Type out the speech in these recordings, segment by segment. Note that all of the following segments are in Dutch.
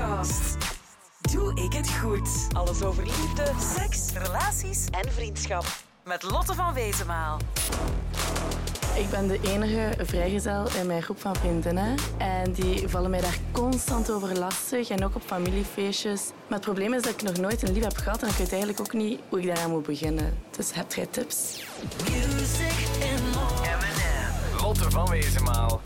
podcast. Doe ik het goed? Alles over liefde, seks, relaties en vriendschap. Met Lotte van Wezenmaal. Ik ben de enige vrijgezel in mijn groep van vriendinnen. En die vallen mij daar constant over lastig. En ook op familiefeestjes. Maar het probleem is dat ik nog nooit een lief heb gehad. En ik weet eigenlijk ook niet hoe ik daaraan moet beginnen. Dus heb jij tips? Music and more. Lotte van Wezenmaal.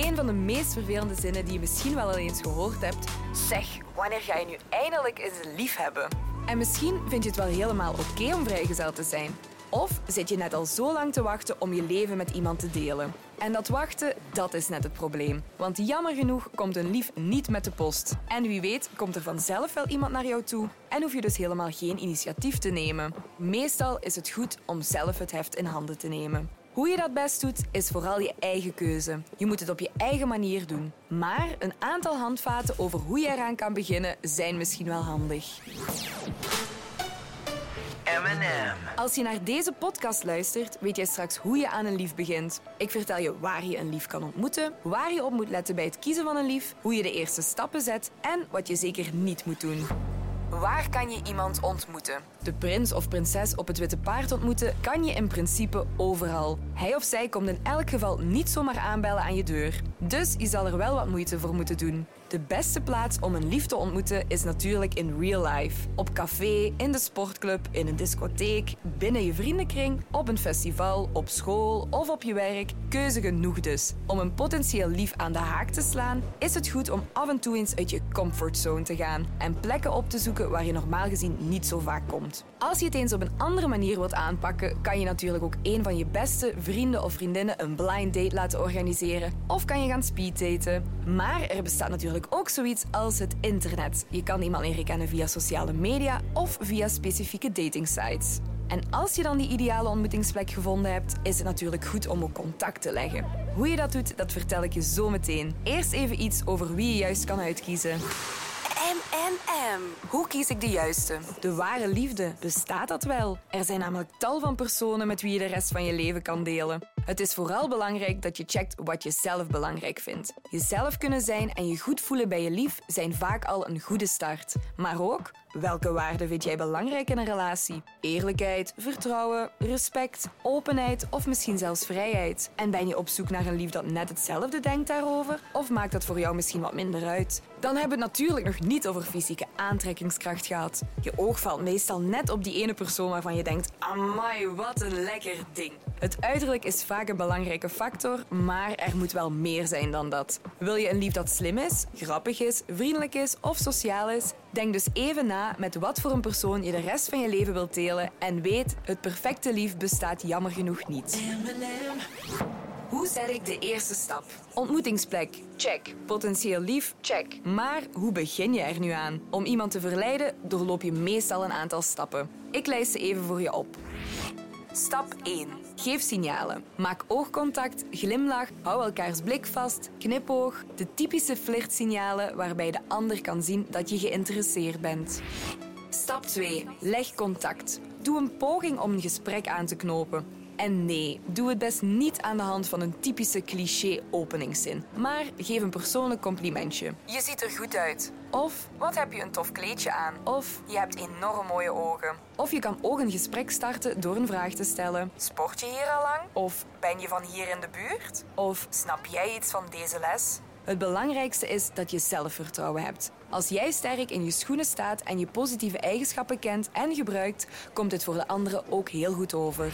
Een van de meest vervelende zinnen die je misschien wel al eens gehoord hebt. Zeg, wanneer ga je nu eindelijk eens een lief hebben? En misschien vind je het wel helemaal oké om vrijgezel te zijn. Of zit je net al zo lang te wachten om je leven met iemand te delen? En dat wachten, dat is net het probleem. Want jammer genoeg komt een lief niet met de post. En wie weet komt er vanzelf wel iemand naar jou toe en hoef je dus helemaal geen initiatief te nemen. Meestal is het goed om zelf het heft in handen te nemen. Hoe je dat best doet, is vooral je eigen keuze. Je moet het op je eigen manier doen. Maar een aantal handvaten over hoe je eraan kan beginnen zijn misschien wel handig. M&M. Als je naar deze podcast luistert, weet jij straks hoe je aan een lief begint. Ik vertel je waar je een lief kan ontmoeten, waar je op moet letten bij het kiezen van een lief, hoe je de eerste stappen zet en wat je zeker niet moet doen. Waar kan je iemand ontmoeten? De prins of prinses op het witte paard ontmoeten kan je in principe overal. Hij of zij komt in elk geval niet zomaar aanbellen aan je deur. Dus je zal er wel wat moeite voor moeten doen. De beste plaats om een lief te ontmoeten is natuurlijk in real life. Op café, in de sportclub, in een discotheek, binnen je vriendenkring, op een festival, op school of op je werk. Keuze genoeg dus. Om een potentieel lief aan de haak te slaan, is het goed om af en toe eens uit je comfortzone te gaan en plekken op te zoeken waar je normaal gezien niet zo vaak komt. Als je het eens op een andere manier wilt aanpakken, kan je natuurlijk ook een van je beste vrienden of vriendinnen een blind date laten organiseren. Of kan je gaan speeddaten. Maar er bestaat natuurlijk ook zoiets als het internet. Je kan iemand leren kennen via sociale media of via specifieke datingsites. En als je dan die ideale ontmoetingsplek gevonden hebt, is het natuurlijk goed om ook contact te leggen. Hoe je dat doet, dat vertel ik je zo meteen. Eerst even iets over wie je juist kan uitkiezen. M&M. Hoe kies ik de juiste? De ware liefde, bestaat dat wel? Er zijn namelijk tal van personen met wie je de rest van je leven kan delen. Het is vooral belangrijk dat je checkt wat je zelf belangrijk vindt. Jezelf kunnen zijn en je goed voelen bij je lief zijn vaak al een goede start. Maar ook, welke waarden vind jij belangrijk in een relatie? Eerlijkheid, vertrouwen, respect, openheid of misschien zelfs vrijheid? En ben je op zoek naar een lief dat net hetzelfde denkt daarover? Of maakt dat voor jou misschien wat minder uit? Dan hebben we het natuurlijk nog niet over fysieke aantrekkingskracht gehad. Je oog valt meestal net op die ene persoon waarvan je denkt: amai, wat een lekker ding. Het uiterlijk is vaak een belangrijke factor, maar er moet wel meer zijn dan dat. Wil je een lief dat slim is, grappig is, vriendelijk is of sociaal is? Denk dus even na met wat voor een persoon je de rest van je leven wilt delen en weet, het perfecte lief bestaat jammer genoeg niet. Hoe zet ik de eerste stap? Ontmoetingsplek, check. Potentieel lief, check. Maar hoe begin je er nu aan? Om iemand te verleiden doorloop je meestal een aantal stappen. Ik lijst ze even voor je op. Stap 1. Geef signalen. Maak oogcontact, glimlach, hou elkaars blik vast, knipoog. De typische flirtsignalen waarbij de ander kan zien dat je geïnteresseerd bent. Stap 2. Leg contact. Doe een poging om een gesprek aan te knopen. En nee, doe het best niet aan de hand van een typische cliché-openingszin. Maar geef een persoonlijk complimentje. Je ziet er goed uit. Of, wat heb je een tof kleedje aan? Of, je hebt enorm mooie ogen. Of je kan ook een gesprek starten door een vraag te stellen. Sport je hier al lang? Of, ben je van hier in de buurt? Of, snap jij iets van deze les? Het belangrijkste is dat je zelfvertrouwen hebt. Als jij sterk in je schoenen staat en je positieve eigenschappen kent en gebruikt, komt het voor de anderen ook heel goed over.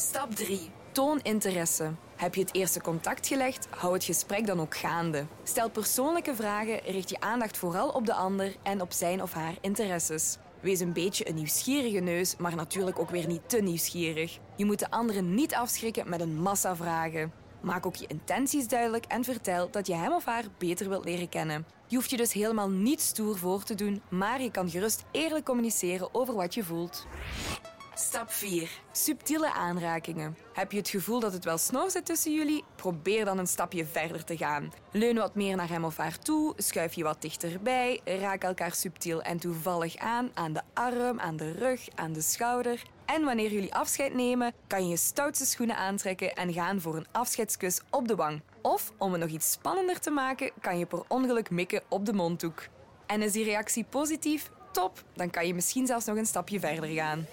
Stap 3. Toon interesse. Heb je het eerste contact gelegd, hou het gesprek dan ook gaande. Stel persoonlijke vragen, richt je aandacht vooral op de ander en op zijn of haar interesses. Wees een beetje een nieuwsgierige neus, maar natuurlijk ook weer niet te nieuwsgierig. Je moet de anderen niet afschrikken met een massa vragen. Maak ook je intenties duidelijk en vertel dat je hem of haar beter wilt leren kennen. Je hoeft je dus helemaal niet stoer voor te doen, maar je kan gerust eerlijk communiceren over wat je voelt. Stap 4. Subtiele aanrakingen. Heb je het gevoel dat het wel snor zit tussen jullie? Probeer dan een stapje verder te gaan. Leun wat meer naar hem of haar toe, schuif je wat dichterbij, raak elkaar subtiel en toevallig aan aan de arm, aan de rug, aan de schouder. En wanneer jullie afscheid nemen, kan je je stoutste schoenen aantrekken en gaan voor een afscheidskus op de wang. Of om het nog iets spannender te maken, kan je per ongeluk mikken op de monddoek. En is die reactie positief? Top, dan kan je misschien zelfs nog een stapje verder gaan.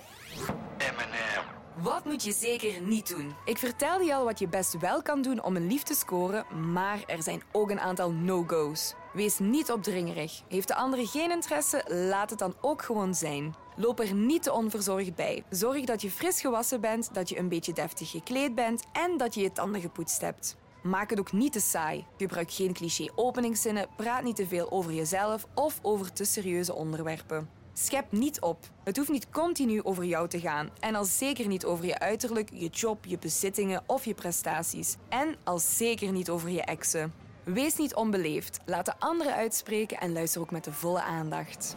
Wat moet je zeker niet doen? Ik vertelde je al wat je best wel kan doen om een lief te scoren, maar er zijn ook een aantal no-go's. Wees niet opdringerig. Heeft de andere geen interesse, laat het dan ook gewoon zijn. Loop er niet te onverzorgd bij. Zorg dat je fris gewassen bent, dat je een beetje deftig gekleed bent en dat je je tanden gepoetst hebt. Maak het ook niet te saai. Gebruik geen cliché openingszinnen, praat niet te veel over jezelf of over te serieuze onderwerpen. Schep niet op. Het hoeft niet continu over jou te gaan. En al zeker niet over je uiterlijk, je job, je bezittingen of je prestaties. En al zeker niet over je exen. Wees niet onbeleefd. Laat de anderen uitspreken en luister ook met de volle aandacht.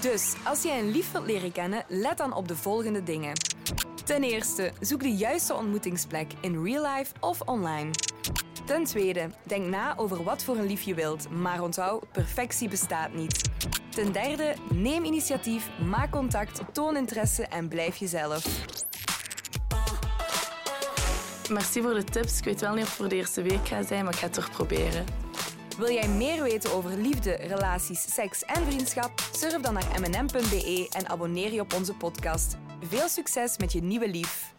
Dus, als jij een lief wilt leren kennen, let dan op de volgende dingen. Ten eerste, zoek de juiste ontmoetingsplek in real life of online. Ten tweede, denk na over wat voor een lief je wilt, maar onthoud, perfectie bestaat niet. Ten derde, neem initiatief, maak contact, toon interesse en blijf jezelf. Merci voor de tips. Ik weet wel niet of het voor de eerste week gaat zijn, maar ik ga het toch proberen. Wil jij meer weten over liefde, relaties, seks en vriendschap? Surf dan naar mnm.be en abonneer je op onze podcast. Veel succes met je nieuwe lief.